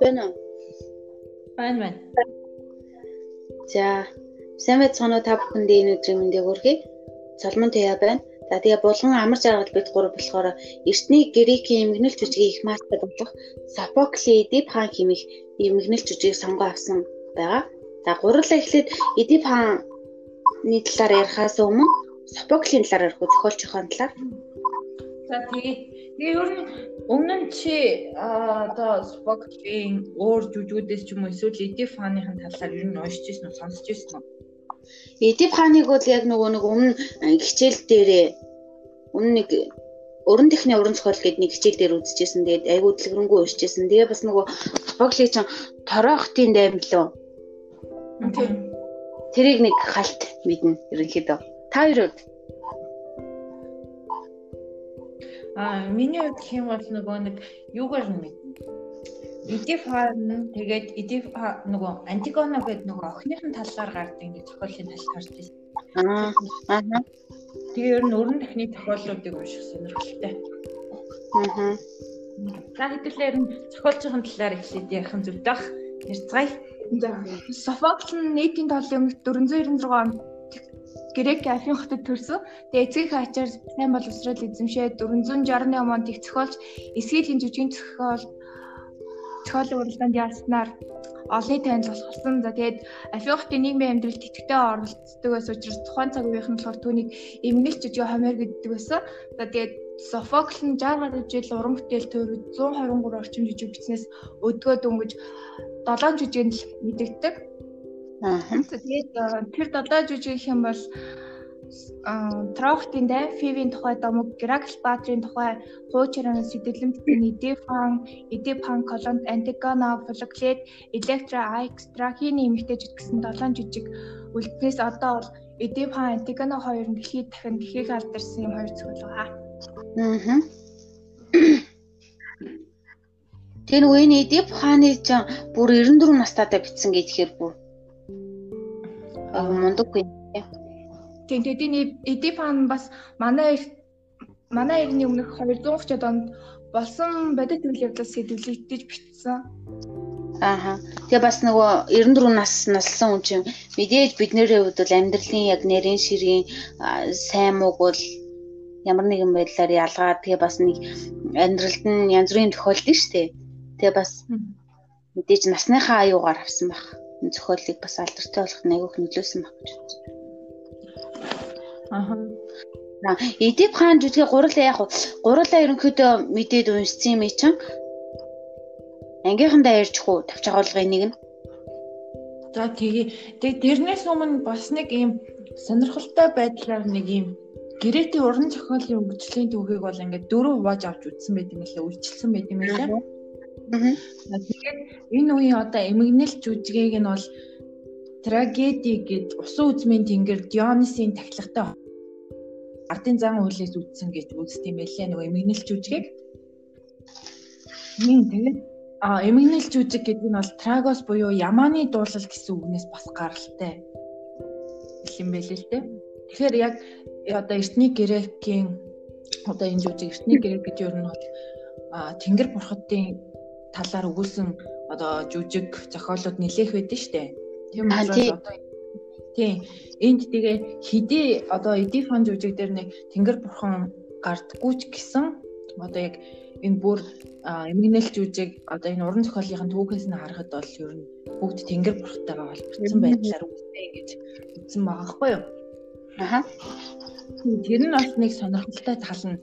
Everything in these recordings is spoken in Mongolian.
Бэнэ. Байна байна. За, сайн байцгаана уу та бүхэндээ энэ өдрийн мэндийг хүргэе. Соломон Тэя байна. За тэгээ булган амар жаргал бид гур болохоор эртний грекийн эмгэнэл жүжигийн их мастер болох Софокли Эдип хаан хэмээх эмгэнэл жүжигийг сонгоо авсан байгаа. За гурлаа эхлээд Эдип хааны талаар ярихаас өмнө Софоклийн талаар ярих уу зохиолчийн талаар. За тэгээ тэгээ ер нь өмнө нь чи одоо Софоклийн өөр жүжигүүдээс ч юм уу эсвэл Эдип хааныхын талаар ер нь уншиж ирсэн үү сонсч ирсэн үү? Эдип хааныг бол яг нөгөө нэг өмнө хичээл дээрээ өмнө нэг уран техникийн уран зохиол гэдэг нэг хичээл дээр үзчихсэн. Тэгээд айгуу дэлгэрэнгүй уншижсэн. Тэгээ бас нөгөө Софокли ч Торохтын дайм лөө. Тэрийг нэг халт мэднэ ерөнхийдөө. Та хоёрод Аа миний хувьд хэм бол нөгөө нэг юугаар нь мэднэ. Эдифан тэгээд Эдиф нөгөө Антигона гэдэг нөгөө охиныхын талаар гардаг нэг зохиолын тал гарч ирсэн. Аа. Аа. Тэгээ ер нь өрн техний зохиолуудыг унших сонирхолтой. Аа. За хэдүүлээ ер нь зохиолчийн талаар эхлээд ярих нь дах. Ярьцгаая. За Софокл нь нийтийн толын өмнө 496 онд Грек Афин хотод төрсөн. Тэгээ эцгийн хаачаар сайн боловсрал эзэмшээ 468 онд их зохиолч эсгийлийн жүжигний зохиол зохиолын уралдаанд яаснаар олонний танил болсон. За тэгээд Афиохтын нийгмийн амьдралд идэвхтэй оролцдог байсан учраас тухайн цаг үеийнхэн болохоор түүнийг эмгэнэлч жижиг хомер гэдэг байсан. За тэгээд Софокл нь 60 гаруй жил уран бүтээл төрөд 123 орчим жижиг бичснээс өдгөө дөнгөж 7 жижигэнд л мэдэгддэг. Тэгээд тэр 7 жижиг хэм бол Трохтын дай Фивийн тухай домог, Геракл Баатрийн тухай хуучрын сэтгэлэмтэн Эдифан, Эдипан Колонд, Антигона, Фолоклет, Электра, Айкс, Драхины эмэгтэйчд гэсэн 7 жижиг үлднээс одоо бол Эдипан, Антигона хоёр нь дэлхийд дахин дэлхийг алдарсан юм хоёр зүйл байгаа. Аа. Тэр үеийн Эдип хааны ч бүр 94 настайдаа битсэн гэхээр бүр мундаггүй. Тийм тэгээд Эдипан бас манай манай эртний өмнөх 230-ад онд болсон бодит үйл явдлаас сэдвлэгдэж бичсэн. Ааха. Тэгээ бас нөгөө 94 нас наслсан хүн чинь мэдээж бидний хувьд бол амьдралын яг нэрийн ширийн сайн мууг бол ямар нэгэн байдлаар ялгаад тэгээ бас нэг амьдралд нь янз бүрийн тохиолдсон шүү дээ. Тэгээ бас мэдээж насныхаа аюугаар авсан баг. Зохиолыг бас алдартай болгох нь айгүйх нөлөөсөн баг гэж бодсон. Аа. За, Эдип хаан жүжигээ гурлаа яг гурлаа ерөнхийдөө мэдээд уншсан юм чинь ангийнхандаа ярьчих уу тавч агуулгын нэг нь. За тэгээ тэг тэрнээс өмнө бас нэг ийм сонирхолтой байдлаар нэг ийм Гэрэтийн уран зохиолын өнгөцлийн түүхийг бол ингээд дөрөв хувааж авч үзсэн байт юм лээ, үйлчилсэн байт юм лээ. Тэгээд энэ үеийн одоо эмгэнэл жүжигийг нь бол трагеди гэд усан үзмийн тэнгэр Дионисын тахилгатай ардын зан үйлээс үүдсэн гэж үздэг юм байлээ нөгөө эмгэнэл жүжигийг. Мин тэгээд а эмгэнэл жүжиг гэдэг нь бол трагос буюу ямааны дуулал гэсэн үгнээс бас гаралтай юм байлээ л дээ. Тэгэхээр яг одоо эртний грекийн одоо энэ жүжиг эртний грек юу нь бол тэнгэр бурхадын талаар өгүүлсэн одоо жүжиг зохиолууд нэлээх байдэн штэ. Тийм учраас одоо тийм энд тэгээ хидий одоо эдифан жүжиг дээр нэг тэнгэр бурхан гардггүй ч гэсэн одоо яг энэ бүр эмгэнэл жүжиг одоо энэ уран зохиолын түүхээс нь харахад бол ер нь бүгд тэнгэр бурхтайгаа холбогдсон байдлаар үзсэн гэж үзсэн байгаа хгүй юу. Аха. Тэр нь бас нэг сонирхолтой тал нь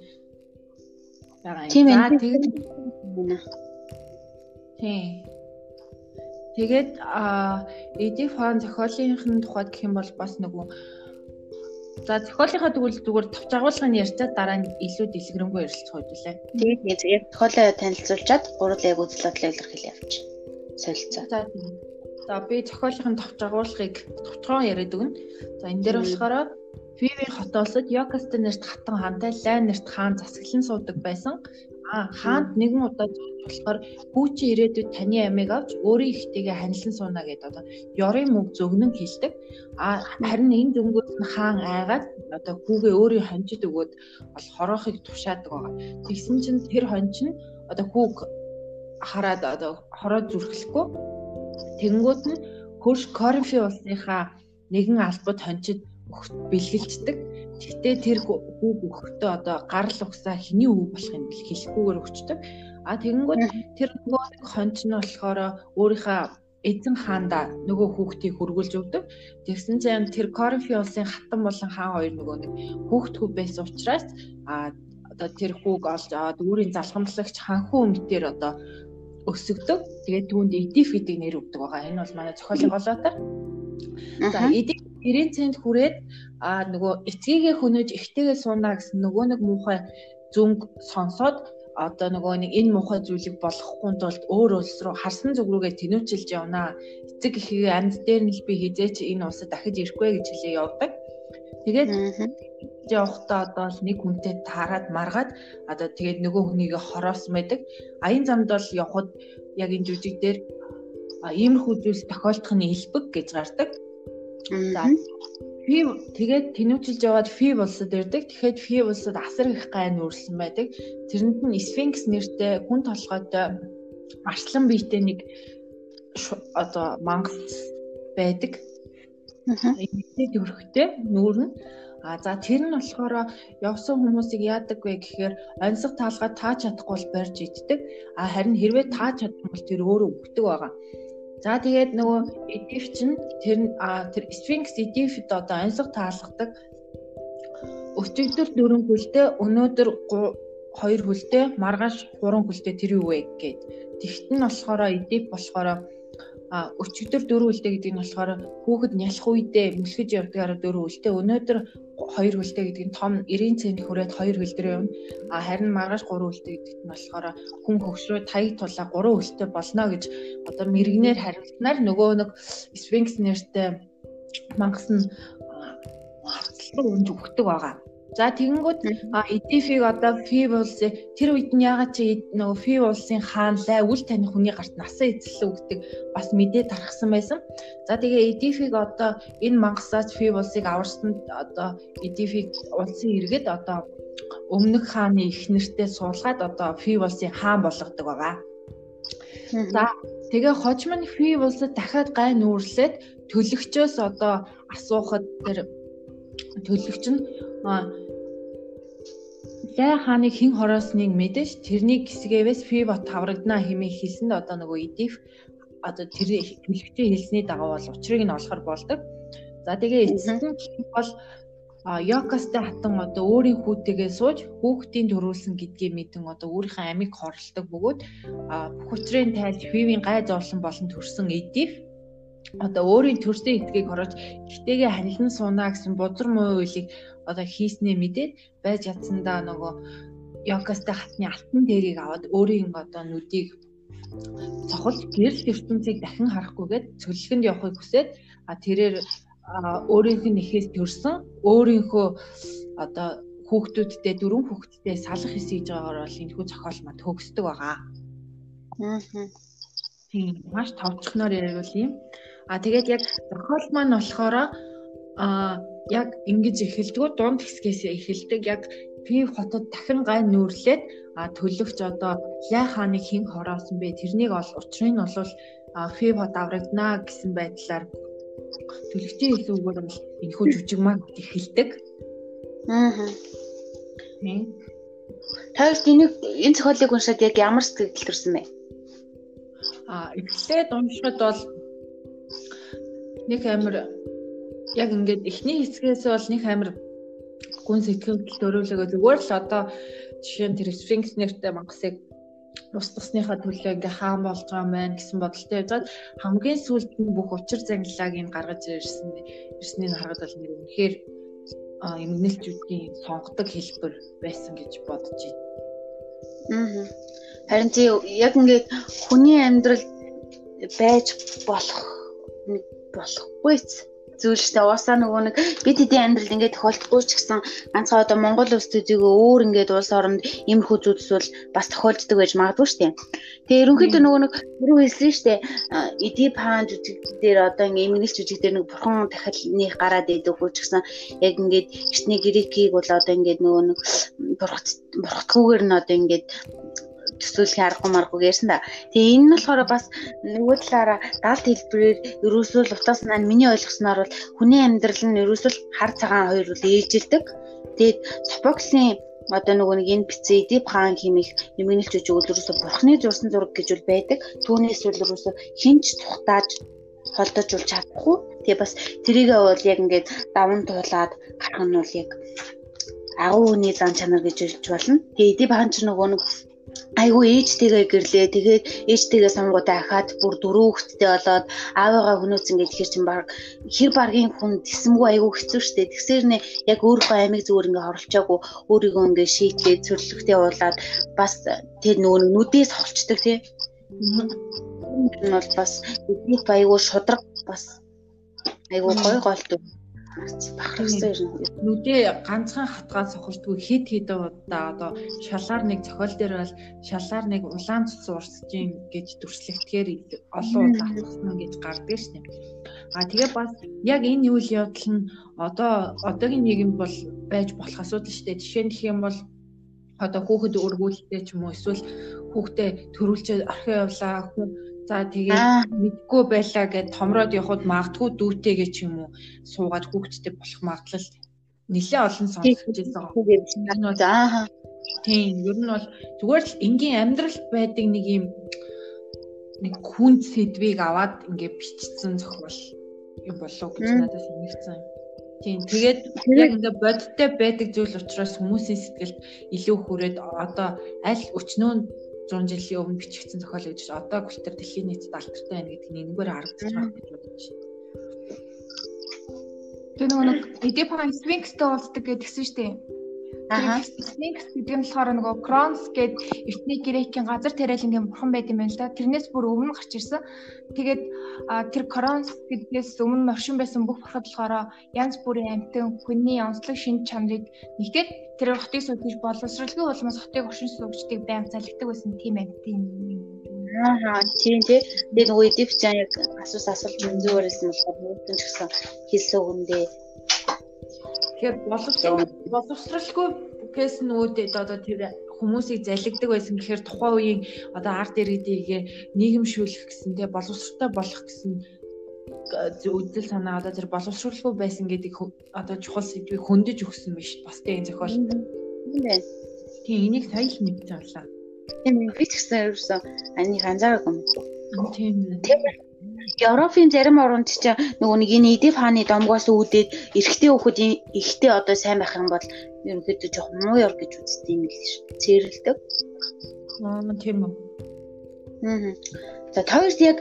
байгаа юм. За тэгээд Тийм. Тэгээд а Эдиф хаан зохиолынхын тухайд гэх юм бол бас нөгөө За зохиолынхаа тэгвэл зүгээр товч агуулгын ярьцаа дараа нь илүү дэлгэрэнгүй ярилцах хөдөлээ. Тэгээд яг зохиолоо танилцуулчаад гурал яг үзэл бодлоо илэрхийлээ явж. Солилцоо. За за би зохиолынхын товч агуулгыг товчхон яриад өгнө. За энэ дээр болохоор Фивийн хот улсад Йокаст нэрт хатан хаантай Лайн нэрт хаан засаглан суудаг байсан. Аа хаанд нэгэн удаа болохоор хүүчи ирээдүйд таны амийг авч өөрийн ихтэйгээ ханилан сууна гэдэг одоо ёрын мөг зөгнөн хэлдэг. Аа харин энэ дөнгөс нь хаан айгаад одоо хүүгээ өөрийн хонжид өгөөд бол хороохыг тушаадаг байгаа. Тэгсэн чинь тэр хонж нь одоо хүүг хараад одоо хороо зүрхлэхгүй тэгэнгүүт нь хөрш коринфи улсынхаа нэгэн албад хончид бэлгэлждэг. Гэхдээ тэр хүүг өгөхдөө одоо гарал угсаа хэний үг болохыг хэлэхгүйгээр өгчдөг. А тэгэнгүүт тэр нөгөө хонч нь болохоор өөрийнхөө эзэн хаанда нөгөө хүүхдийг хөргүүлж өгдөг. Тэгсэн чинь тэр Коринфи улсын хатан болон хаан хоёр нөгөө нэг хүүхд хүү байсан учраас а одоо тэр хүүг олж аваад өөрийн залхамлагч ханхуу өмтөр одоо өсөгдөг. Тэгээд түүнд Эдиф гэдэг нэр өгдөг байгаа. Энэ бол манай зохиолын голоотар. За Эдиф 90 цент хүрээд а нөгөө эцгийгээ хөнөөж ихтэйгээ сууна гэсэн нөгөө нэг муухай зүнг сонсоод одоо нөгөө нэг энэ муухай зүйлийг болгохгүй тулд өөр улс руу харсан зүг рүүгээ тэнүүчилж явнаа. Эцэг ихийг амьд дээр нь би хизээч энэ улсад дахиж ирэхгүй гэж хэлээ явдаг. Тэгээд явахдаа одоо л нэг хүнтэй таарад маргаад одоо тэгээд нөгөө хүнийг хороосон байдаг. Аян замд бол явхад яг энэ жүжиг дээр иймэрхүү зүйлс тохиолдох нь илбэг гэж гардаг. За фи тэгээд тэнүүчилж яваад фи улсад ирдэг. Тэгэхэд фи улсад асар их гай нүүрсэн байдаг. Тэрэнд нь сфинкс нэртэй хүн толгойтой арслан биетэй нэг одоо мангас байдаг. Аа. Энийг төрхтэй нүүр нь А за тэр нь болохоор явсан хүмүүсийг яадаг вэ гэхээр онцлог таалгаа тааж чадахгүй бол барьж иддэг. А харин хэрвээ тааж чадсан бол тэр өөрөө өгдөг байгаа. За тэгээд нөгөө эдив чинь тэр тэр Sphinx эдивд одоо онцлог таалгадаг. Өчигдөр дөрөн хүлтэй өнөөдөр хоёр хүлтэй маргааш гурван хүлтэй тэр юу вэ гэд. Тэгт нь болохоор эдив болохоор өчигдөр дөрөв үлдээ гэдэг нь болохоор хүүхэд нялх үедээ мөлхөж явдгаараа дөрөв үлдээ өнөөдөр хоёр үлдээ гэдэг нь том 90 цент хүрээд хоёр үлдээ явна а харин маргааш гурван үлдээ гэдэгт нь болохоор хүн хөгшрөө таяг тулаа гурван үлдээ болно гэж одоо мэрэгнэр хариулснаар нөгөө нэг Sphinx нэртэй мангас нь хавцлал өрнж өгдөг байгаа. За тэгэнгүүт EDF-ийг одоо FIV улсын тэр үед нь ягаад чи нөгөө FIV улсын хаан лай үл таны хүний гарт насаа эзэлсэн үгдэг бас мэдээ тархсан байсан. За тэгээ EDF-ийг одоо энэ мангасаас FIV улсыг аварсанд одоо EDF-ийг улсын иргэд одоо өмнөх хааны их нэртэй суулгаад одоо FIV улсын хаан болгодог байгаа. За тэгээ хожим нь FIV улсад дахиад гай нүүрлээд төлөгчөөс одоо асуухад тэр төлөгч нь Лай хааны хэн хороосныг мэдэж тэрний гисгээвээс Фива таврагдана хэмээн хэлсэнд одоо нөгөө Эдиф одоо тэр төлөвчөө хэлсний дагуу бол учрыг нь олохор болдог. За тэгээ эцэст нь бол Йокастай хатан одоо өөрийн хүүтэйгээ сууж хүүхдийн төрүүлсэн гэдгийг мэдэн одоо өөрийнхөө амийг хорлдог бөгөөд бүх учрын тайлж Фивийн гай зовлон болон төрсэн Эдиф одоо өөрийн төрсөн эдгийг хороож ихтэйгээ ханилан сууна гэсэн бузар муу үйлийг одоо хийснээ мэдээд байж чадсандаа нөгөө Йокастай хатны алтан дээрийг аваад өөрийн одоо нүдийг цохолж гэрэл ертөнцийг дахин харахгүйгээд цөллөгөнд явахыг хүсээд а тэрээр өөрийнх нь ихээс төрсөн өөрийнхөө одоо хүүхдүүдтэй дөрвөн хүүхдтэй салах хийж байгаагаар бол энэ хүү зохиол маань төгсдөг байгаа. Аа. Тийм маш товчхоноор ярил юм. А тэгээд яг зохиол маань болохоор а яг ингэж эхэлдэг дунд хэсгээс эхэлдэг яг Пив хотод дахин гай нүүрлээд төлөвч одоо Ля хааныг хэн хороосон бэ тэрнийг ол учрыг нь бол Пив хот аврагдана гэсэн байдлаар төлөгчийн хэлсэн үгээр бол энэхүү жүжиг маань эхэлдэг. Аа. Таарч энийг энэ зохиолыг уншаад яг ямар сэтгэл төрсэн бэ? А эхлээд уншихад бол нэг амир яг ингээд эхний хэсгээс бол нэг амир гүн сэтгэл төрүүлэгээ зүгээр л одоо жишээ нь тэр Sphinx нэртэй мангасыг устгасныхаа төлөө ингээ хаан болж байгаа байна гэсэн бодолтой яваад хамгийн сүүлд нь бүх учир зангилааг ин гаргаж ирсэн ирснийг хараад бол нэр үнэхээр эмгэнэлчүүдийн сонгодог хэлбэр байсан гэж бодож байна. Аа. Харин тий яг ингээд хүний амьдрал байж болох болохгүйц зүйл дээ. Уусаа нөгөө нэг бид хэдийн амьдрал ингээд тохиолдохгүй ч гэсэн ганцхан одоо Монгол улс төдийгөө өөр ингээд улс оронд иймэрхүү зүйлс бол бас тохиолддог байж магадгүй дээ. Тэгээ ерөнхийдөө нөгөө нэг түрүү хэлсэн шүү дээ. Эдип хаан жүжиг дээр одоо ингээд эмгэнэл жүжиг дээр нэг бурхан дахиалны гараад идэг хөө ч гэсэн яг ингээд эртний грекийг бол одоо ингээд нөгөө нэг бурхат бурхатгүйгээр нь одоо ингээд төсөөлөх аргагүй маргагүй ярьсан да. Тэгээ энэ нь болохоор бас нөгөө талаараа даалт хэлбэрээр ерөөсөө л утаас нь миний ойлгосноор бол хүний амьдрал нь ерөөсөө хар цагаан хоёр үл ээжилдэг. Тэгээд Софоклын одоо нөгөө нэг энэ бицээ Эдип хаан химих нэмэгнэлч үж өгөл ерөөсөө бурхны зурсан зураг гэж үл байдаг. Түүнээс үл ерөөсөө хинч тухтааж холдож ул чадахгүй. Тэгээ бас тэрийгээ бол яг ингээд даван туулаад гарах нь бол яг агуу хүний зан чанар гэж хэлж болно. Тэгээ Эдип хаан ч нөгөө нэг айгүй ээжтэйгээ гэрлээ. Тэгээд ээжтэйгээ сонгуудаа ахаад бүр дөрөв хүүхэдтэй болоод аавыгаа хүнөөцөн гэж хэр чин баг хэр баргийн хүн тисэмгүй айгүй хэцүү шттэ. Тэгсээр нэ яг өөрийнхөө амиг зүгээр ингээ хорлцоогүй өөрийгөө ингээ шийтгээд цэрлэгтэй уулаад бас тэр нөгөө нүдээс холчдаг тий. Энэ бол бас эдний айгүй шудраг бас айгүй гой голтой бахархсан юм. Нүдээ ганцхан хатгаад сохолтгүй хэд хэд удаа одоо шалаар нэг цохол дээр бол шалаар нэг улаан цус урсж юм гэж дүрслэгдэхээр олон удаа хатгсан гэж гардаг шнэ. А тэгээ бас яг энэ үйл явдал нь одоо одоогийн нийгэмд бол байж болох асуудал дээ. Жишээ нь гэх юм бол одоо хүүхэд өргүүлэлтэй ч юм уу эсвэл хүүхдээ төрүүлчихэд орхио явлаа За тэгээд мэдгүй байлаа гэд томроод явхад магадгүй дүүтэйгээ ч юм уу суугаад хүүхдтэй болох магадлал нэлээ олон сонсож байсан. Аа. Тийм, ер нь бол зүгээр л энгийн амьдралд байдаг нэг юм нэг хүн сэдвийг аваад ингээ бичсэн зохиол юм болов гэж надад санагдсан. Тийм. Тэгээд яг ингээ бодиттой байдаг зүйл учраас хүмүүсийн сэтгэлд илүү хүрээд одоо аль өчнөө 100 жилийн өмнө бичигдсэн зохиол гэж одоо бүлтэр дэлхийн нийтэд алдартай байна гэдэг нь энэгээр харагдаж байгаа гэж бодож байна. Тэр нэг Эдипан Sphinx-тэй уулздаг гэдгсэн шүү дээ. Sphinx гэдэг нь болохоор нөгөө Кронс гээд эртний грекийн газар тариалангийн бурхан байт юм байна л да. Тэрнээс бүр өмнө гарч ирсэн. Тэгээд тэр Кронс гэдгээс өмнө оршин байсан бүх бурхад болохоор янз бүрийн амьтан хүний онцлог шин чанарыг нэгтгэж тэр хотыг суулгаж боловсролгүй улмаас хотыг оршин суугчдыг байнга залгдаг байсан тийм амьтын Аа тийм тий. Тэгээд нөгөө Эдипчан яг асуус асуулт зөөрөөсөн болохоор бүгд ч гэсэн хэлсэн үгэндээ Тэгэхээр боловсралгүй гэс нүүдэд одоо тэр хүмүүсийг залгидаг байсан гэхээр тухайн үеийн одоо арт иргэдийг нийгэмшүүлэх гэсэн тэгээ боловсралтай болох гэсэн үдэл санаа одоо тэр боловсруулахгүй байсан гэдэг одоо чухал сэдвийг хөндөж өгсөн биш бас тийм зохиол. Тийм байна. Тийм энийг сая л мэдчихсэн боллаа. Тийм би ч гэсэн ерөөсөө анийг анзаараагүй. Тийм. Тийм Европын зарим орнд ч нөгөө нэг энэ эдив хааны домгоос үүдээд эрэгтэй хүүхэд ихтэй одоо сайн байх юм бол ерөнхийдөө жоох муу ёр гэж үздэг юм л шүү. Цэрлдэг. Аа тийм үү. Аа. За хоёрт яг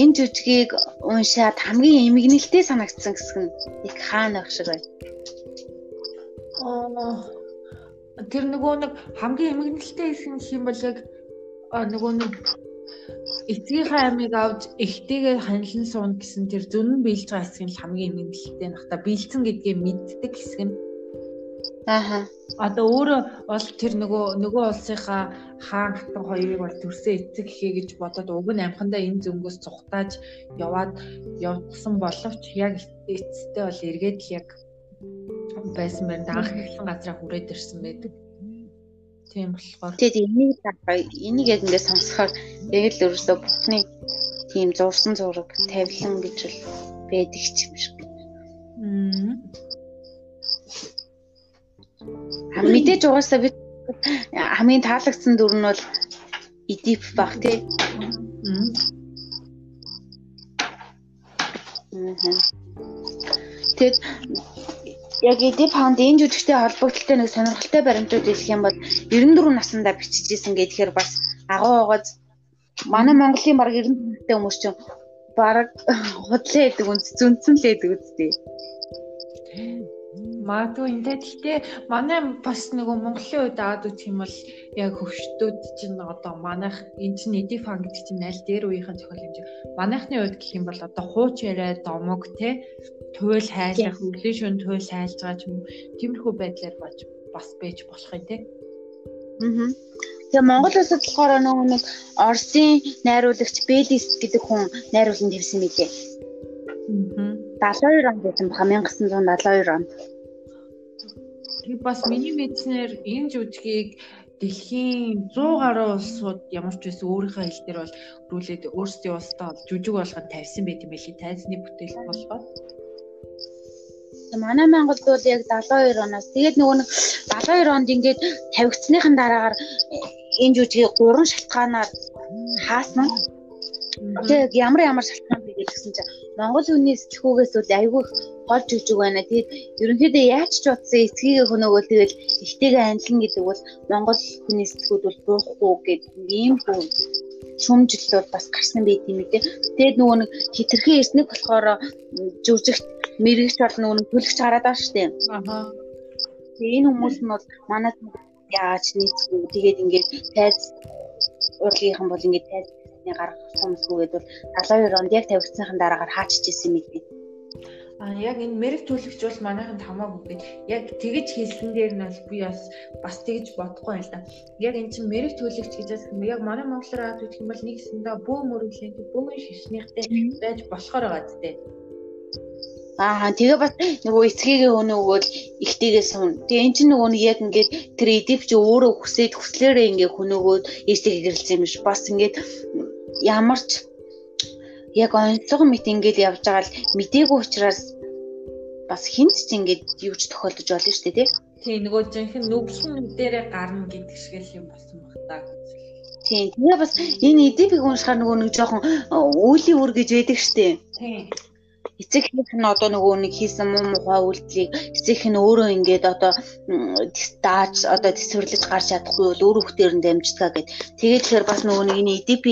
энэ жүжигийг уншаад хамгийн эмгэнэлтэй санагдсан хэсэг нь их хаана байх шиг байна. Аа тэр нөгөө нэг хамгийн эмгэнэлтэй хэсэг юм бол яг нөгөө нэг эцгийнхээ амийг авч эхтэйгээ ханилан суун гэсэн тэр зүнэн биелж байгаа хэсэг нь хамгийн нэмэлттэй нах та биелсэн гэдгээ мэддэг хэсэг нь ааха одоо өөрөө бол тэр нөгөө нөгөө улсынхаа хаан хатан хоёрыг бол төрсөн эцэг гэхээ гэж бодоод уг нь амхандаа энэ зөнгөөс цухтааж яваад явсан боловч яг эцэстээ бол эргээд л яг байсан байна. Анх эхлэн газраа хүрээд ирсэн байдаг. Тийм болохоор. Тэгээд энийг энийг яг ингээд сонсохоор яг л өөрөөсөө бүхний тийм зурсан зураг тавилан гэж л байдаг ч юм шиг. Аа. Мэдээж угаасаа би хамгийн таалагдсан дүр нь бол Эдип баг тий. Тэгээд яг эдип хаунд энэ жүжигтэй холбогдлолтой нэг сонирхолтой баримтууд хэлэх юм бол 94 наснда биччихсэн гэхээр бас агуу угааз манай Монголын баг 90-тэй хүмүүс чинь баг худлаа гэдэг үнд зүнцэн л гэдэг үстэй. Магадгүй энэ гэхдээ манай бас нөгөө Монголын үед аваад үзэх юм бол яг хөвштүүд чинь одоо манайх энэ чинь эдифан гэдэг чинь аль дээр үеийнхэн зохиол хэмжээ. Манайхны үед гэх юм бол одоо хууч яриа домог те туйл хайлах, өглөө шөнө туйл хайлж байгаа ч юм тиймэрхүү байдлаар бож бас байж болох юм те. Аа. Тэгээ Монгол улсад болохоор нөгөө нэг Оросын найруулагч Белис гэдэг хүн найруулсан тавьсан мөлий. Аа. 72 онд байсан баха 1972 онд. Тэг бас миний мэдснээр энэ жүжигийг дэлхийн 100 гаруй улсууд ямар ч байсан өөрийнхөө хэл дээр бол рүүлээд өөрсдийн бол жүжиг болгоод тавьсан байт юм билий тайзны бүтээл болгоод манай Монголд бол яг 72 оноос тэгээд нөгөө нэг 72 онд ингээд тавигдсныхан дараагаар энэ жүжигийг гурван шалтгаанаар хаасан. Тэгээд ямар ямар шалтгаан бэ гэсэн чинь Монгол хүний сэтгүүгээс бол айгүй гол жүжиг байна. Тэгээд ерөнхийдөө яаж ч утсан эцгийг хөнөөгөө тэгэл ихтэйгээ анилна гэдэг бол Монгол хүний сэтгүүд бол буухгүй гэдэг ийм хүн шүмжил бол бас гарсан байт юм ээ. Тэгээд нөгөө нэг хитрхэн эрснэг болохоор жүжигт мэрэгч бол нөгөө нэг төлөгч гараад байгаа шүү дээ. Аа. Тэгээд энэ хүмүүс нь бол манад яаж нийцгүй тэгээд ингээд тайз урлагийнхан бол ингээд тайз гаргах хүмүүсгүйгээд бол 72 онд яг тавигдсныхан дараагаар хаачиж исэн юм би. Яг энэ мэрэг төлөгч бол манайханд хамаагүй гээд яг тэгэж хэлсэн дээр нь бол би бас бас тэгэж бодохгүй байл да. Яг эн чинь мэрэг төлөгч гэж яг манай монголоор аваад үзэх юм бол нэг сэндээ бөө мөрөглөө бөөмөн шишнийхтэй байж болохоор байгаа зү. Аа тэгээ бас нөгөө эцгийгээ өнөөгөл ихтэйгээ сун. Тэгээ эн чинь нөгөө нэг яг ингээд тэр эдип чи өөрөө хүсээд хүслээрээ ингээд хөнөөгөөд ээжтэй гэрэлсэн юм биш. Бас ингээд ямар ч яг онцлог мэт ингээд явж байгаа л мдээгүй учраас бас хинт ч ингээд юу ч тохиолдож болно шүү дээ тий. Тий нөгөө жинхэнэ нүгсэн дээрээ гарна гэдэг шиг л юм болсон баг та. Тийм. Тэгээ бас энэ эдипийг уншихаар нөгөө нэг жоохон үүлийн үр гэж байдаг штеп. Тийм эцэгийнх нь одоо нөгөө нэг хийсэн муу мухай үйлдэлийг эцэгийнх нь өөрөө ингээд одоо дааж одоо төсвөрлөж гарч чадахгүй бол өөр хүүхдээр нь дамжтгаа гэд. Тэгээд тэгэхээр бас нөгөө нэг энэ EDP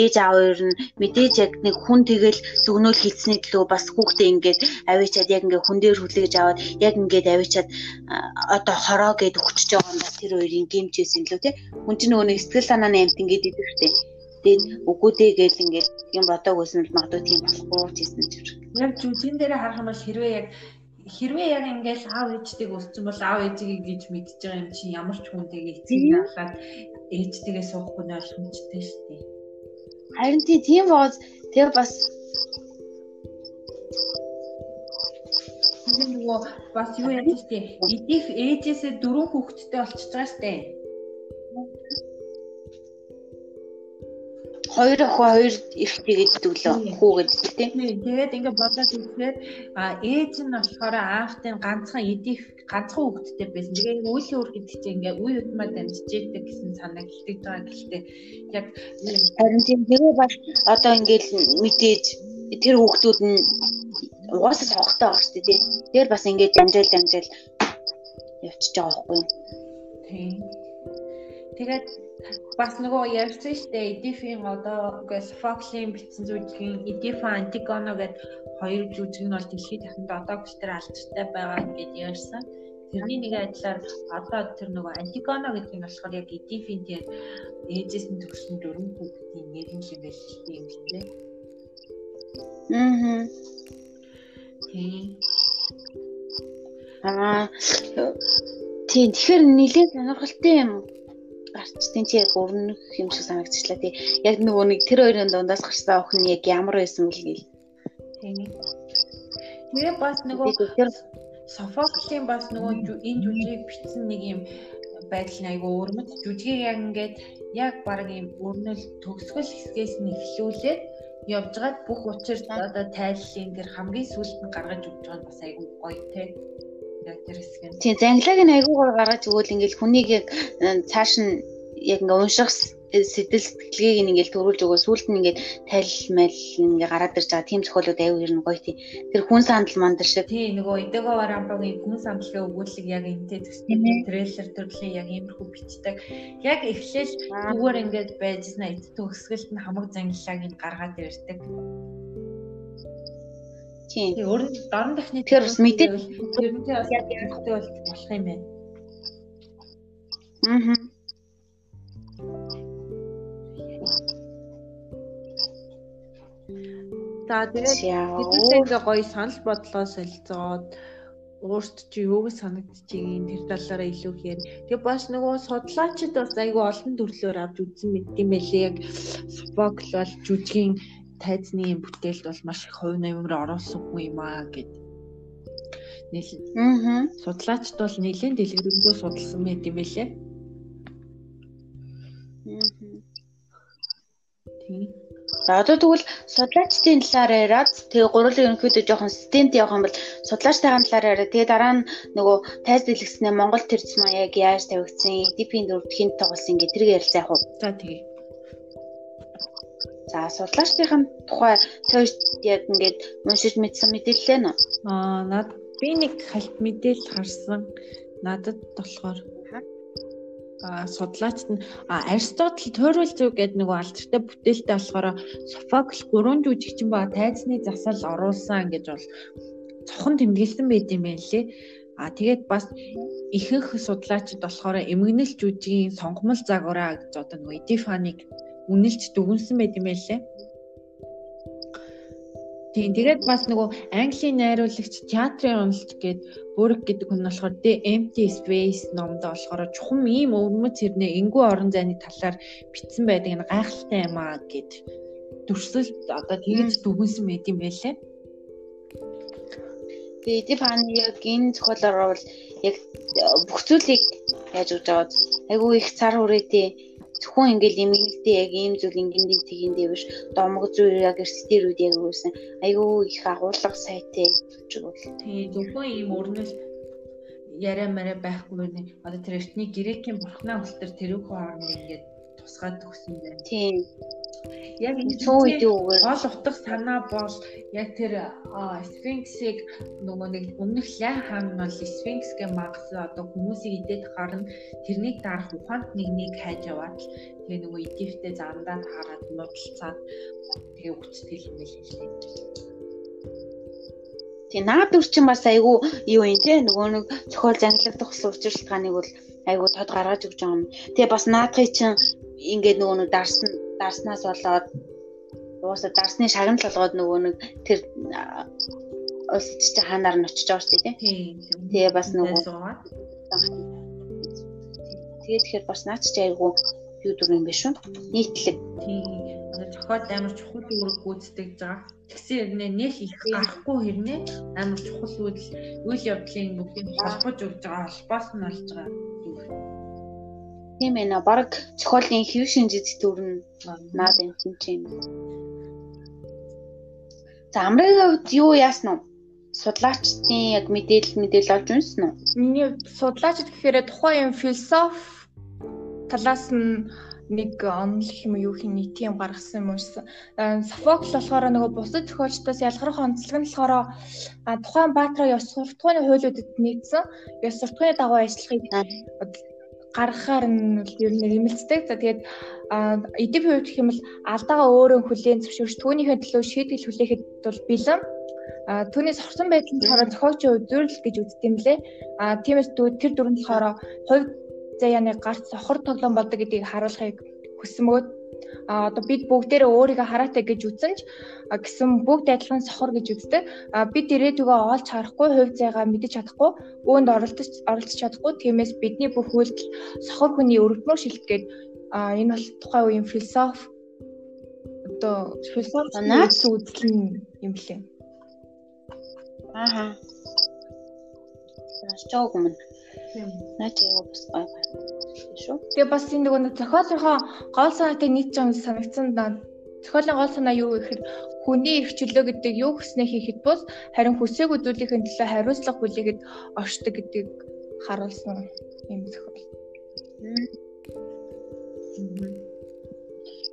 ээж аав хоёр нь мэдээж яг нэг хүн тэгэл зүгнөөл хийцний төлөө бас хүүхдээ ингээд авчиад яг ингээд хүн дээр хүлээж аваад яг ингээд авчиад одоо хороо гэд өгчөж байгаа юм бас тэр хоёрын гимчээс юм лөө тий. Хүн чинь нөгөө нэг сэтгэл санааны амт ингээд идэв штэ. Тэгээд үгүй дээ гэл ингээд юм бодоогүйсэн л магадгүй тийм болохгүй ч гэсэн ч. Яг жүжигэн дээр харах юм бол хэрвээ яг хэрвээ яг ингээд аав ээжтэйг өссөн бол аав ээжийг гэж мэдж байгаа юм чинь ямар ч хүнтэйг эцгийг хаалаад ээжтэйгээ суухгүй нь ойлгомжтой шүү дээ. Харин тийм бооз тэр бас нөгөө бас юу яаж штэ эдих ээжээсээ дөрөв хүүхэдтэй болчихж байгаа штэ хоёр охин хоёр эрэгтэй гэдэг лөө хүү гэдэг тийм. Тэгээд ингээд бодоод үзэхээр а ээж нь болохоор аавтын ганцхан эдих ганцхан хүүхэдтэй байсан. Тэгээд үүлийн үр гэдэг чинь ингээд үе удмаа дамжижээдэг гэсэн санаа гэлтэж байгаа гэлтэй. Яг харин тийм тэгээ бас одоо ингээд мэдээж тэр хүүхдүүд нь угаасаа цогтой байгаа шүү дээ. Тэр бас ингээд дамжаал дамжаал явчихж байгаа байхгүй юу? Тийм. Тэгээд бас нөгөө ярьсан шүү дээ Edifin одоо Sophocles-ийн бичсэн зүйлийн Edifa Antigone гэдэг хоёр жүжиг нь бол дэлхийд дахинд одоо бүтээр алдартай байгаа гэдээ ярьсан. Тэрний нэг адилаар одоо тэр нөгөө Antigone гэдэг нь болохоор яг Edifin тийм ээжээс нь төгсөн дөрвөн хүүхдийн нэр нь юм байл юм лээ. Аа. Тийм. Аа. Тийм тэгэхээр нэлээд сонирхолтой юм гарч тийм чи яг өрнөх юм шиг санагдчихлаа тий. Яг нөгөө нэг тэр хоёрын дундаас гарсан охин яг ямар байсан бэ гээл. Тийм. Тэгээ бас нөгөө Софоклийн бас нөгөө энэ жүжиг бичсэн нэг юм байдал нь айгүй өрмөц жүжигийг яг ингээд яг баг юм өрнөл төгсгөл хэсгээс нь эхлүүлээд явжгаад бүх учир одоо тайллын тэр хамгийн сүүлд нь гаргаж өгч байгаа нь бас айгүй гоё те яг тэр хэсэг нь. Тийм, занглаг нь айгуугаар гаргаж өгвөл ингээл хүнийг яг цааш нь яг ингээ унших сэтэл сэтгэлгээг ингээл төрүүлж өгөө сүулт нь ингээд тайлал майл ингээ гараад ирж байгаа тийм зохиолууд аюу ер нь гоё тий. Тэр хүн сандал мандал шиг. Тий нөгөө Идэго Варамбагийн хүн сандалын өгүүлэг яг энтэй төстэй трейлер төрлийн яг иймэрхүү бичдэг. Яг эхлээл зүгээр ингээд байжснаа эд төгсгөлт нь хамаг зангилааг нь гаргаад ирдэг. Тийм. Тэгээ өөр нь дорн дахны Тэгэхээр бас мэдээ тэрнтэй бас яг ярихтай бол болох юм байна. Аа. За тэгээд хэдүүлээ ингээ гоё санал бодлоо солилцоод өөрт чи юуг санагдчихээн тэр талаараа илүү хээр. Тэгээ бас нөгөө судлаачид бас айгүй олон төрлөөр авч үзсэн мэт юм байлээ. Яг Софокл бол жүжигийн тайзны бүтээлд бол маш их хувь нэмэр оруулсан хүн юм аа гэд. Нийл. Аа. Судлаачд бол нэлийн дэлгэрэнгүй судалсан мэт юм байлээ. Аа. Тийм. За одоо тэгвэл судлаачдын талаар яриад тэгээ гурван ерөнхийдөө жоохон стенд явах юм бол судлаачтайгаа талаар яриад тэгээ дараа нь нөгөө тайз дэлгэснээ Монгол төрч маяг яаж тавигдсан, EDP-ийн дөрөвд хинт тоглосон ингээ тэрийг ярилцаа яах вэ? За тэгээ. За судлаачдын тухай тойж яг ингээд уншиж мэдсэн мэдээлэл нь. Аа над би нэг халт мэдээлэл харсан. Надад болохоор судлаачд нь Аристотл тойрол зүг гэдэг нэг алдартай бүтээлтэй болохоор Софокл гурван жүжигчин ба тайзны засал оруулсан гэж бол цохон тэмдэглэсэн байт юм байна лээ. А тэгээд бас ихэнх судлаачид болохоор эмгэнэл жүжигийн сонгомл загвараа гэж одоо нэг Эдифаныг үнэлж дүгнсэн байт юм байна лээ. Тийм тэгээд бас нөгөө Английн найруулагч театрын уналт гээд бүрэг гэдэг хүн болохоор The Empty Space номд болохоор чухам ийм өвөрмөц хэрнээ энгүү орон зайны талаар бичсэн байдаг нь гайхалтай юм аа гэд төрсөл одоо тэгж дүгнсэн байт юм байлээ. Тэгээд хааны яг энэ зохиолоор бол яг бүх зүйлийг яаж өгч аваад айгүй их цар хүрээтэй зөвхөн ингээл эмгэнэлтэй яг ийм зүйл ингэндээ тэгэндээ биш. Домог зүйл яг эрсдэрүүд яг үүсэн айгүй их агуулга сайтай гэж бол тий зөвхөн ийм өрнөл яриа мараа байхгүй нэ одоо тэр эртний грекийн бурхнаа үлтер тэрүүх хооронд ингээд тусгаад төгсөн байна. Тий яг энэ цөөн үеийн үгээр гол утга санаа бол яг тэр сфинксийг нөгөө нэг өмнөх лай хаан бол сфинксгээ магас одоо хүмүүсийг идээд гарна тэрнийг дарах ухаант нэгнийг хайж яваад тэгээ нөгөө идэвхтэй замдаа таарад нудалцаад тэгээ үгцтгэл юм байл хэлээ. Тэг наад үрчин бас айгүй юу юм те нөгөө нэг зохиол зангилагдах учиршилтгааныг бол айгүй тод гаргаж өгч байгаа юм. Тэгээ бас наадхыг чинь ингээд нөгөө нэг дарсан дарснаас болоод уусаа дарсны шагнал болгоод нөгөө нэг тэр чи ханаар нь очиж байгаа шүү дээ тийм. Тэгээ бас нөгөө Тэгээ тэгэхээр бас наач чи айгу юу дүр юм биш үү? Нийтлэг. Тийм. Одоо зохиол амар чухал үүрэг гүйцэтгэж байгаа. Тэгсэн хэрнээ нэл их гарахгүй хэрнээ амар чухал үйл үйл явдлын бүгдийг холбож өгж байгаа холбоос нь болж байгаа Тийм ээ нэ баг зохиолын хэв шинжид төрн наад энэ чинь. За амрын хувьд юу яасан нь? Судлаачдын яг мэдээлэл мэдээлэл олж унсан уу? Миний судлаачд гэхээр тухайн юм философи талаас нь нэг онлох юм юу хин нийт юм гаргасан юм уурсан. Софокл болохоор нөгөө бусад зохиолчдоос ялгарх онцлог нь болохоор тухайн баатраа ёс суртахууны хуулиудад нийцсэн ёс суртахууны дагуу ажиллахыг гаргахаар нь ер нь нэмэлцдэг. За тэгээд эдийн хувьд гэх юм бол алдаага өөрөө хүлээн зөвшөөрч түүнийхээ төлөө шийдэл хүлээхэд бол бэлэн А түүнээс хорсон нь болохоор зохиолчийн удирдал гэж үздэг юм лээ. А тиймээс тэр дүрэн болохоор хувь заяаны гарт сохор тоглоом болдог гэдгийг харуулахыг а одоо бид бүгдээрээ өөрийгөө хараатай гэж үзсэн ч гэсэн бүгд адилхан сохор гэж үздэг. Бид ирээдүгөө олж харахгүй, хувь зайгаа мэдэж чадахгүй, үүнд оролцож оролцож чадахгүй. Тиймээс бидний бүх үйлдэл сохор хүний өргөдмөр шилтгээд а энэ бол тухайн үеийн философи одоо философи үзэл юм лээ. Аа. Чог юм. Наач яа бас гой гой шүү. Тэгээ бас энэ нөгөө зохиолынхоо гол санаатай нийт юм санагдсан даа. Зохиолын гол санаа юу гэхээр хүний эрх чөлөө гэдэг юу гэснээ хийхэд бус харин хүсээгүй зүйлийн төлөө хариуцлага хүлээгээд оршдог гэдгийг харуулсан юм зохиол.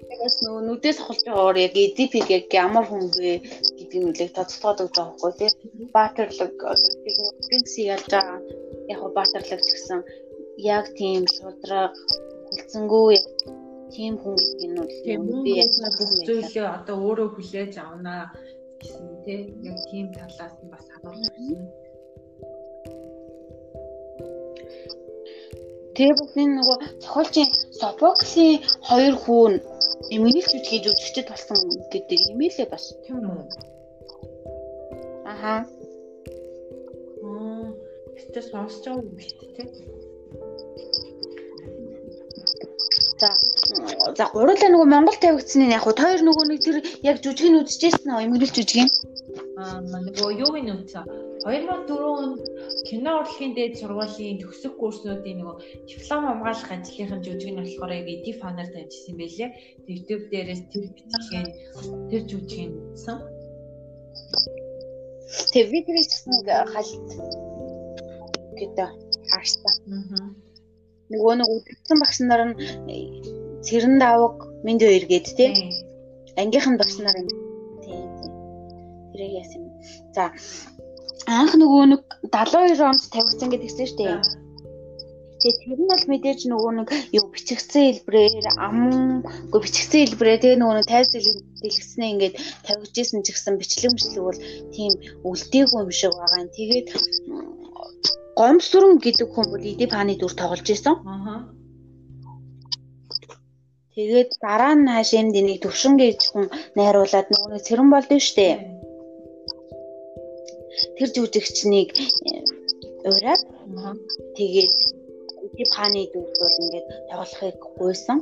Тэгээс нөгөө нүдээс холж байгаагаар яг EDP-г яг ямар хүн бэ гэдэг нь үлээх тодтолгоод өгч байгаа байхгүй тий. Баатарлаг Спинкс ялж байгаа яг го баатарлаг гэсэн яг тийм шудраг хүлцэнгүү тийм хүн гэдэг нь бол би яг бүх зүйлээ одоо өөрөө хүлээж авнаа гэсэн тий. Яг тийм талаас нь бас харуулж. Тэгээ бас энэ нөгөө зохиолчийн Софоклийн хоёр хүүн эмгэнэл жүжигчид жүжигчд болсон гэдэг юм элэ бас. Тийм үү? Аха. Аа, тэгтээ сонсож байгаа юм биш тий. За за гурлаа нөгөө Монгол тавигдсны яг хуу хоёр нөгөө нэг тэр яг жүжигийг үзчихсэн нөө эмгэнэл жүжигийн. Аа нөгөө юуг нь үзсэн. 2004 онд кино урлагийн дээд сургуулийн төгсөх курснуудын нөгөө диплом хамгаалах ажлынхын жүжиг нь болохоор яг эди фанаар тавьчихсан юм байлээ. YouTube дээрээс тэр бичлэгийн тэр жүжигийг үзсэн. Тэг видео гэсэн халт хааштай. Аа. Нөгөө нэг үлдсэн багш нар нь цэрэн давг минь хоёр гээд тий. Ангийнхан багш нар юм. Тий. Тэрийг яасан юм. За анх нөгөө нэг 72 онд тавигдсан гэдгийгсэн шүү дээ. Тэгээ тэр нь бол мэдээж нөгөө нэг юу бичигдсэн хэлбрээр ам үгүй бичигдсэн хэлбрээр тэгээ нөгөө нэг тайз дэлгэснээ ингээд тавьжсэн ч гэсэн бичлэг мэтлэг бол тийм үлдээгүй юм шиг байгаа юм. Тэгээд гомсрон гэдэг хүн бол иди паны дүр тоглож исэн. Аа. Тэгээд дараа нь хааш энд энийг төвшин гэж хүн найруулад нөгөө цэрэн болдсон шүү дээ. Тэр жүжигчнийг ураад тэгээд иди паны дүр бол ингээд тоглохыг гуйсан.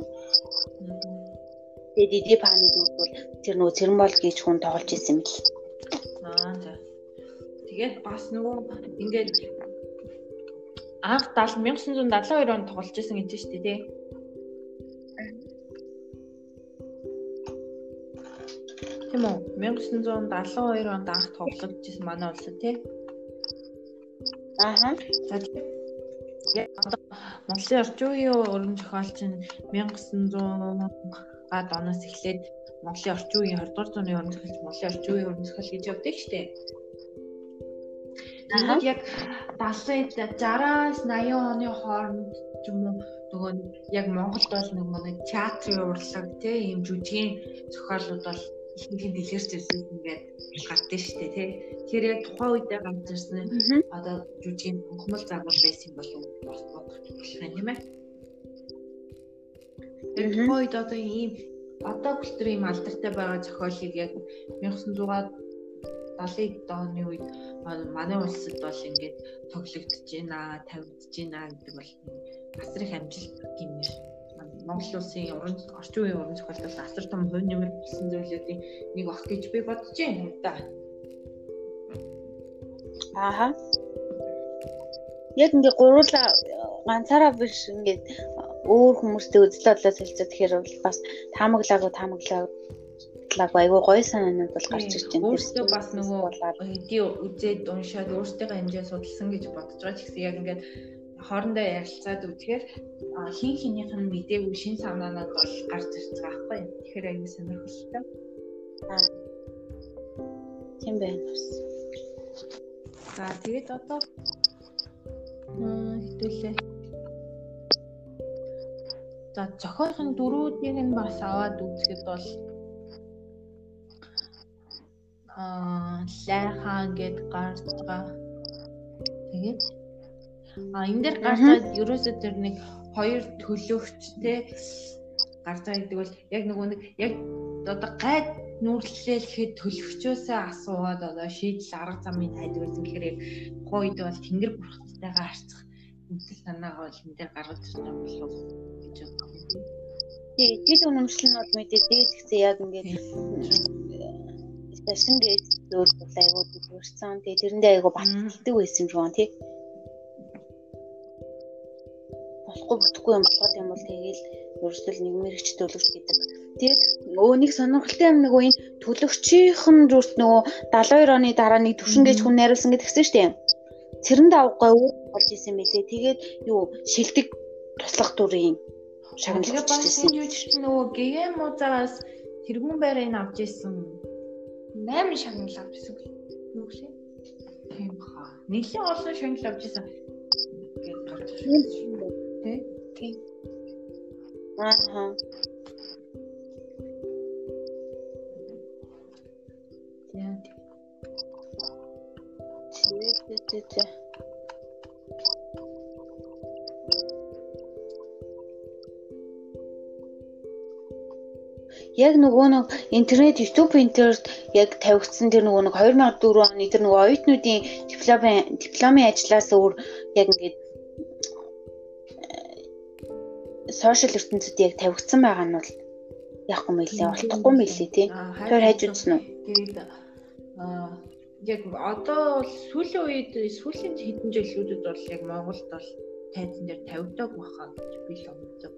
Тэгээд иди паны дүр бол тэр нөгөө цэрэн бол гэж хүн тоглож исэн юм л. Аа за. Тэгээд бас нөгөө ингээд анх 70 1972 онд тоглож исэн гэж шүү дээ тий. Тийм үү 1972 онд анх тоглож исэн манай улсад тий. Ааха. За яг одоо Монголын орчин үеийн уран зохиолч нь 1900 гад оноос эхлээд Монголын орчин үеийн 20 дугаар зууны уран зохиолч Монголын орчин үеийн уран зохиол гэж явдаг шүү дээ. Тэгээд яг 70-д 60-аас 80 оны хооронд ч юм уу нөгөө яг Монголд бол нэг манай театрын урлаг тийм ийм жүжигийн зохиолууд бол ихэнх дэлгэрч ирсэн ингээд гардыг штэ тий. Тэр яг тухайн үедээ гарч ирсэн одоо жүжигийн хумал загвар байсан болов болох юм тийм ээ. Тэр тухайн үед одоо ийм одоо культур ийм алдартай байгаа зохиолыг яг 1900 70-ад оны үед манай улсад бол ингээд тоглогдож байна, тавигдж байна гэдэг бол асар их амжилт гэмээр Монгол улсын уран орчин үеийн уран зохиолоос асар том хувь нэмэр болсон зүйлүүдийн нэг ах гэж би бодож байна да. Ааха. Яг ингээ гуруула ганцаараа биш ингээд өөр хүмүүстэй үзэл бодлоо солилцоо тэгэхээр бол бас таамаглаагүй таамаглаа талаагүй айгүй гоё санаанууд бол гарч ирж байна. Өөртөө бас нөгөө хэдий үзээд уншаад өөртөө хэмжээ судалсан гэж бодож байгаа ч гэсэн яг ингээд хоорондоо ярилцаад үзэхээр хин хинийх нь мдээгүй шин санаанууд бол гарч ирж байгаа байхгүй. Тэгэхээр аюу сонирхолтой. Аа. Тийм байна бас. За тэгээд одоо хэдүүлээ. За зохиолын дөрүүдийг нь бас аваад үзэхэд бол аа лайхан гэд гарч байгаа. Тэгээд а энэ дээр гарч байгаа ерөөсөө тэр нэг хоёр төлөвчтэй гарч байгаа гэдэг бол яг нөгөө нэг яг одоо гайд нүүрлэлээ гэхэд төлөвчөөсөө асууад одоо шийдэл арга замыг хайдаг байсан гэхээр яг гойд бол тэнгэр бурхтайгаа харьцах үсэл санаагаа бол энэ дээр гаргаж ирж байгаа болов гэж бодсон. Тий, жил үнэмшил нь бол мэдээ дээд гэсэн яг ингээд сташин гэж зөвлөл айгуу дүрсэн. Тэгээ тэрэндээ айгуу баталдаг байсан юм тий. Болохгүй бүтэхгүй юм болгоод юм бол тэгээл ерөөсөл нэг мэрэгч төлөвч гэдэг. Тэгээд нөгөө нэг сонирхолтой юм нөгөө энэ төлөвчийнх нь зүрт нөгөө 72 оны дараа нэг төвшин гэж хүн найруулсан гэдгсэн шүү дээ. Цэрэн давгай өөр болж исэн мэлээ. Тэгээд юу шилдэг туслах дүрийн шагналж ирсэн. Тэгээд бас энэ нөгөө ГМ музаас тэргүүн байрыг авч ирсэн 8 шагнал авчихсан гэх юм үү? Тийм баха. Нийлэн олон шагнал авчихсан гэж гарч ирсэн. Тэ? Тийм. Аа. Яа. Тэ тэ тэ. Яг нөгөө нэг интернет YouTube интернет яг тавигдсан тэр нөгөө нэг 2004 оны тэр нөгөө оюутнуудын дипломын дипломын ажлаас өөр яг ингээд сошиал ертөнцид яг тавигдсан байгаа нь бол яахгүй мэлээ олдохгүй мэлээ тий. Тэр хайж үзсэн үү? Тэгээд аа яг одоо сүүлийн үед сүүлийн хэдэн жилүүдэд бол яг Монголд бол тайзан дээр тавигдаг баха гэж би л боддог.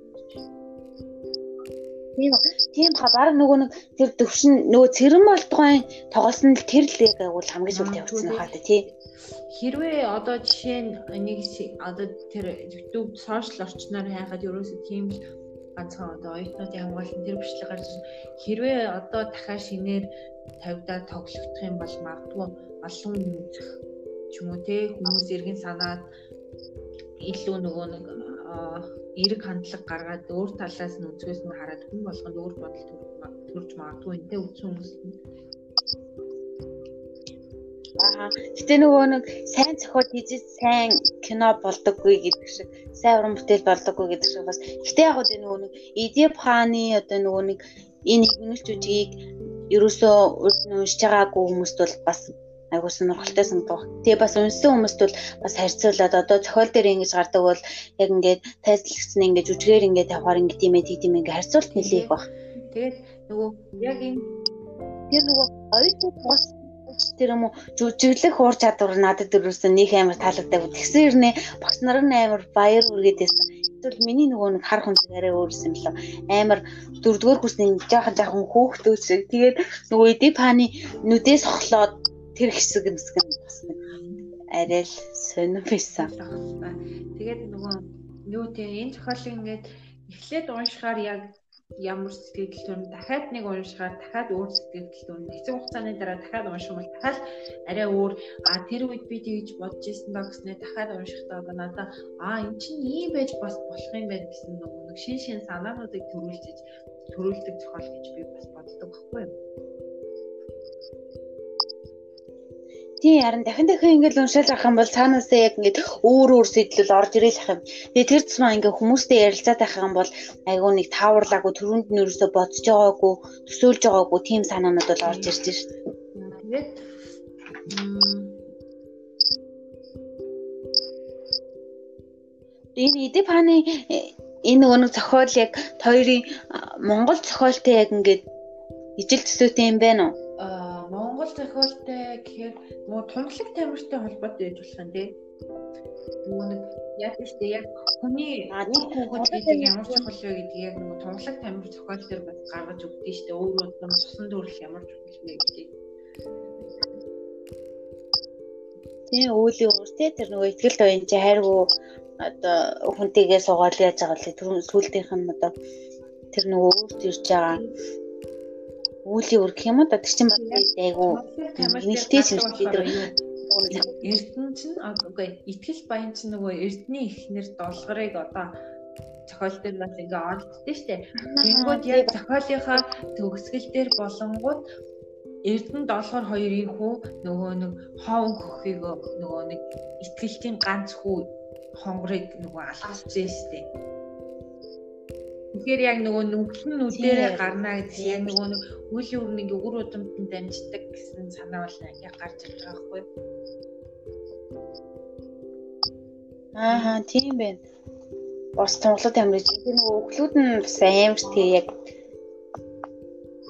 Тийм тийм ха баг нөгөө нэг тэр төвшин нөгөө цэрэм болдгойн тоглосон л тэр л яг агуул хамгийн сүлд явагдсан хаа тий. Хэрвээ одоо жишээ нь нэг одоо тэр YouTube сошиал орчноор хайхад ерөөсөө тийм л ганцхан одоо оюутнуудын хамгаалалтын тэр бичлэг гарч хэрвээ одоо дахиад шинээр тавьдаа тоглогдох юм бол магадгүй олон үзэх ч юм уу те хүмүүс эргэн санаад илүү нөгөө нэг эерэг хандлага гаргаад өөр талаас нь үзгээс нь хараад хүн болгонд өөр бодол төрж магадгүй энэ үсэн хүмүүс нь Аа. Гэтэ нөгөө нэг сайн зохиол хийж сайн кино болдоггүй гэдэг шиг, сайн уран бүтээл болдоггүй гэдэг шиг бас. Гэтэ яг гоо нөгөө нэг Эдип хааны одоо нөгөө нэг энэ игнэлч үжигийг ерөөсөө уншиж байгаагүй хүмүүст бол бас айгуу сонирхолтой санагдав. Тэгээ бас унсан хүмүүст бол бас харьцуулаад одоо зохиол дээр ингэж гардаг бол яг ингээд тайлбарлагдсан ингээд жүжигээр ингээд тавахаар ингээд тийм ээ тийм ингээд харьцуулт нэлээ их баг. Тэгээд нөгөө яг энэ тэр нөгөө оюутнууд бас тэр юм уу жүжиглэх уур чадвар надад өрөөсөн нэг амар таалагддаг. Тэгсэн хэрнээ багш нар нь амар баяр үргээдсэн. Тэгвэл миний нөгөө нэг хар хүн арай өөрсөн юм лөө. Амар дөрөвдүгээр курсны жаахан жаахан хөөхтөөс. Тэгээд нөгөө эдip хааны нүдээс хохлоод тэр хэсэг хэсэг нь бас нэг арай л сонирм байсан. Тэгээд нөгөө юу тийм энэ зохиолыг ингээд эхлээд уншихаар яг ямар сэтгэл төрн дахиад нэг уншихаар дахиад өөр сэтгэл төрн хэцүү хугацааны дараа дахиад унших бол дахиад арай өөр а тэр үед би тэгж бодож ирсэн даа гэснээр дахиад уншихдаа надаа а эн чинь ийм байж бас болох юм байна гэсэн нэг шин шин санаануудыг төрүүлж төрүүлдэг зохиол гэж би бас боддог байхгүй юу Тийм харин дахин дахин ингээд уншаал авах юм бол цаанаасаа яг ингээд өөр өөр сэтлэл орж ирэл ах юм. Тэгээ тэр тусмаа ингээд хүмүүстэй ярилцаад байх юм бол айгүй нэг тааварлаагүй төрөнд нь ерөөсө бодож байгаагүй, төсөөлж байгаагүй тийм санаанууд бол орж ирж шээ. Тэгээд энэ эдип хааны энэ нөгөө нэг зохиол яг хоёрын Монгол зохиолтой яг ингээд ижил төсөөтэй юм байна уу? Монгол зохиолтой гэхээр нөгөө тунгалаг тамиртай холбоотой байж болох юм тий. Нөгөө нэг яг ихтэй яг хүний үр хүүхэд гэдэг ямар чухал вэ гэдэг яг нөгөө тунгалаг тамир зохиол дээр бас гаргаж өгдөө штэ өөрөө удам цусан төрөл ямар чухал вэ гэдэг. Тийм өөлийн өөр тий тэр нөгөө ихтгэл тоон чи хайргуу одоо хүнтэйгээ суугаад яаж байгаа л тэр сүлдийнх нь одоо тэр нөгөө өөрт ирж байгаа үүлийн үр гэх юм уу? Тэр чинь айгу нэлтэй шинжилгээ дээр Эрдэнэ чинь үгүй итгэл баян чинь нөгөө Эрдэнэ ихнэр долгорыг одоо зохиол дээр бас ингээ олддөө штэ. Тэнгүүд яг зохиолынхаа төгсгөл дээр болонгууд Эрдэнэ долгор хоёрын хүү нөгөө нэг хоон хөхийг нөгөө нэг итгэлтийн ганц хүү хонгорыг нөгөө алхацсан штэ. Тэгэхээр яг нөгөө нүгэн нүдэрээ гарна гэдэг яг нөгөө нэг үеийн үр нэг үр удамтанд дамждаг гэсэн санаа бол яг гарч ирж байгаа байхгүй юу? Аа тийм байна. Бас Монголд амьдарч байгаа нөгөө өглүүд нь бас амар тий яг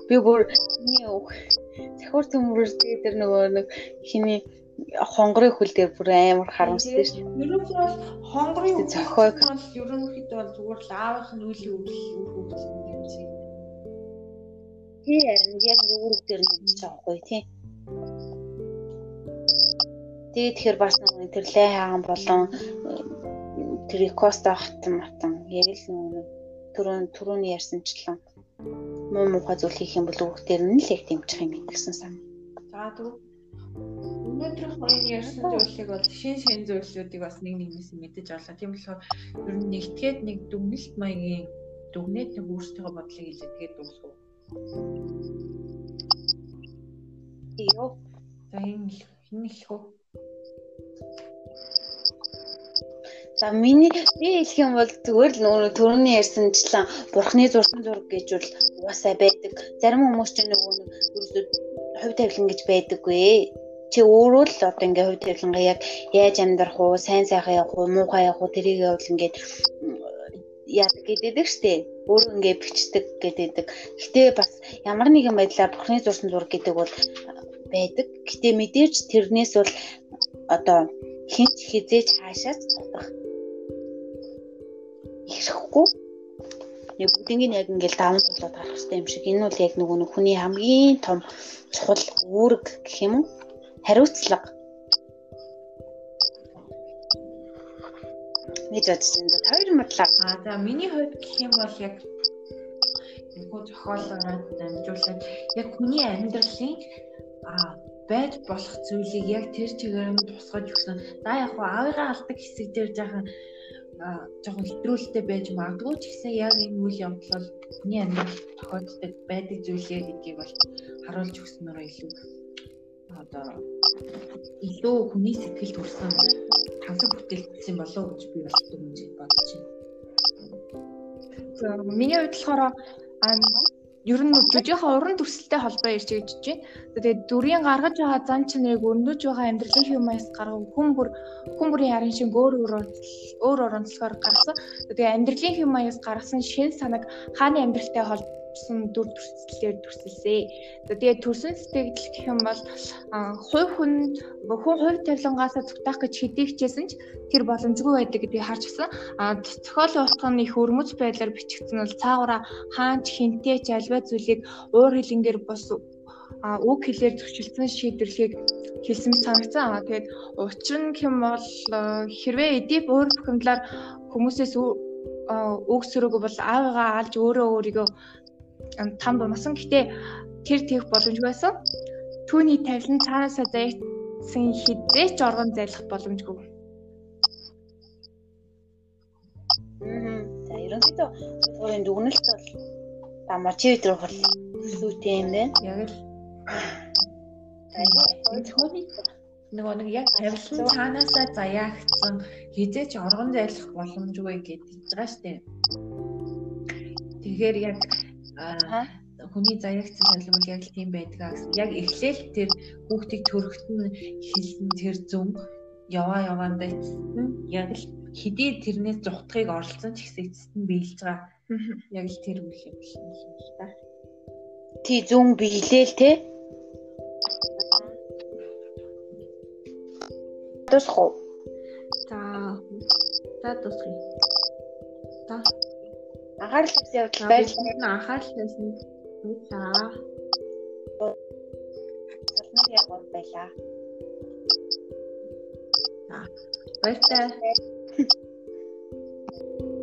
би бүр миний захиур төмөрс дээр нөгөө нэг хиний хонгорын хөл дээр бүр амар харамсдаг шүү дээ. Ерөнхийдөө бол хонгорын зохиог бол ерөнхийдөө бол зүгээр л аавынх нь үлийн үйл хөвгсөн юм шиг. Тий харин яг үүрэг дээр нэг жоохгүй тий. Тэгээд тэгэхээр бас нэг тэр лай хаан болон тэр Коста хатан матан яг л нэг түрүүн түрүүний ярьсанчлан муу муухай зүйл хийх юм бол үүрэг дээр нь л яг дэмжих юм гэсэн сан. За тэгвэл Өнөөдрийн хоёрын ярьсан зүйлсийг бол шин шин зүйлсүүдийг бас нэг нэгнээс мэдэж олоо. Тийм болохоор ер нь нэгтгээд нэг дүгнэлт маягийн дүгнээд нэг өөрсдөө бодлыг илэрхийлээд дуусгав. Йоо. За энэ хин их хөө. За миний би хэлэх юм бол зүгээр л нөгөө төрөний ярьсанчлан бурхны зурсан зураг гэж бол угаасаа байдаг. Зарим хүмүүс ч нөгөө нэг ерөөсөө хувь тавилан гэж байдаггүй. Чи өөрөө л одоо ингээ хувь тавилангаа яг яаж амьдрах уу, сайн сайхан явах уу, муухай явах уу тэрийг бол ингээд яадаг гэдэг штэ. Өөрөө ингээ бичдэг гэдэг. Гэтэ бас ямар нэгэн байдлаар бурхны зурсан зураг гэдэг бол байдаг. Гэтэ мэдээж тэрнээс бол одоо хинч хизээж хаашаач татах ихэхгүй яг бүгднийг яг ингээл даван тулаад гарах хэрэгтэй юм шиг. Энэ бол яг нөгөө нэг хүний хамгийн том чухал үүрэг гэх юм уу? Хариуцлага. Гэж бодож байна. Хоёр матлаа. Аа за миний хувьд гэх юм бол яг энэхүү зохиолоороо дамжуулаад яг хүний амьдралын аа байж болох зүйлийг яг тэр чигээр нь тусгаж өгсөн. За яг хуу аавыгаа алдаг хэсэг дээр жаахан жоохон хэтрүүлэлтэй байж магадгүй ч гэсэн яг энэ үйл явдал бол хүний амьдралд тохиолддог байдаг зүйлээ гэдгийг бол харуулж өгснөөр илүү одоо илүү хүний сэтгэл төрсэн тансаг бүтээл гэсэн болов уу гэж би бол дүнжид бодож байна. За миний хувьд болохоор ер нь жүжигийнхаа уран дүрслэлтэй холбоо ярьж гэж байна. Тэгээд дүрийн гаргаж байгаа зан чанарыг өрнөж байгаа амьдралын хэмээс гаргав хүн бүр хүн бүрийн харин шиг өөр өөр өөр өөр онцлогоор гаргасан. Тэгээд амьдралын хэмээс гаргасан шин санаг хааны амьдралтай холбоо авсан дүр төрслөлөөр төрсөлсэй. Тэгээд төрсөн сэтгэл гэх юм бол хувь хүн хүн хувь тавилангаасаа зүгтах гэж хэдий хичээсэн ч тэр боломжгүй байдаг гэдгийг харж гисэн. А зохиолын утга нь их өрмөц байдлаар бичигдсэн бол цаагаараа хаанч хинтээ ч альва зүйлийг уур хилэнгээр бос а үг хэлээр зөрчилдсөн шийдвэрлэхийг хэлсэн санагцсан. Тэгээд учир нь хэм бол хэрвээ эдип өөр бухимдлаар хүмүүсээс үг сөрөг бол аавыгаа алж өөрөө өөрийгөө там бумсан. Гэтэ тэр тех боломж байсан. Түүний тавилан цаанаасаа заягдсан хизээч оргон зайлах боломжгүй. За ерөнхийдөө өөрийн дүгнэлт бол дамар чи өдрөх бол сүйтэй юм байна. Яг л. Нөгөө нэг яг тавилан цаанаасаа заяагцсан хизээч оргон зайлах боломжгүй гэж хэлж байгаа шүү дээ. Тэгэхээр яг хүний заягдсан танил бол яг л тийм байдгаа гэсэн. Яг эхлээл тэр хүүхдийг төрөхт нь хэлсэн тэр зүм яваа яваандаа эцэст нь яг л хэдий тэрнээс зүхтгийг оролцсон ч гэсэн эцэст нь биелж байгаа. Яг л тэр үйл юм шиг юм л та. Тий зүн биелээл те. Тусах уу? За. За тусах. За анхаарал тавьсан явдал байрлал нь анхаарал тавьсан байлаа. Болно яг бол байлаа. Аа. Баяртай.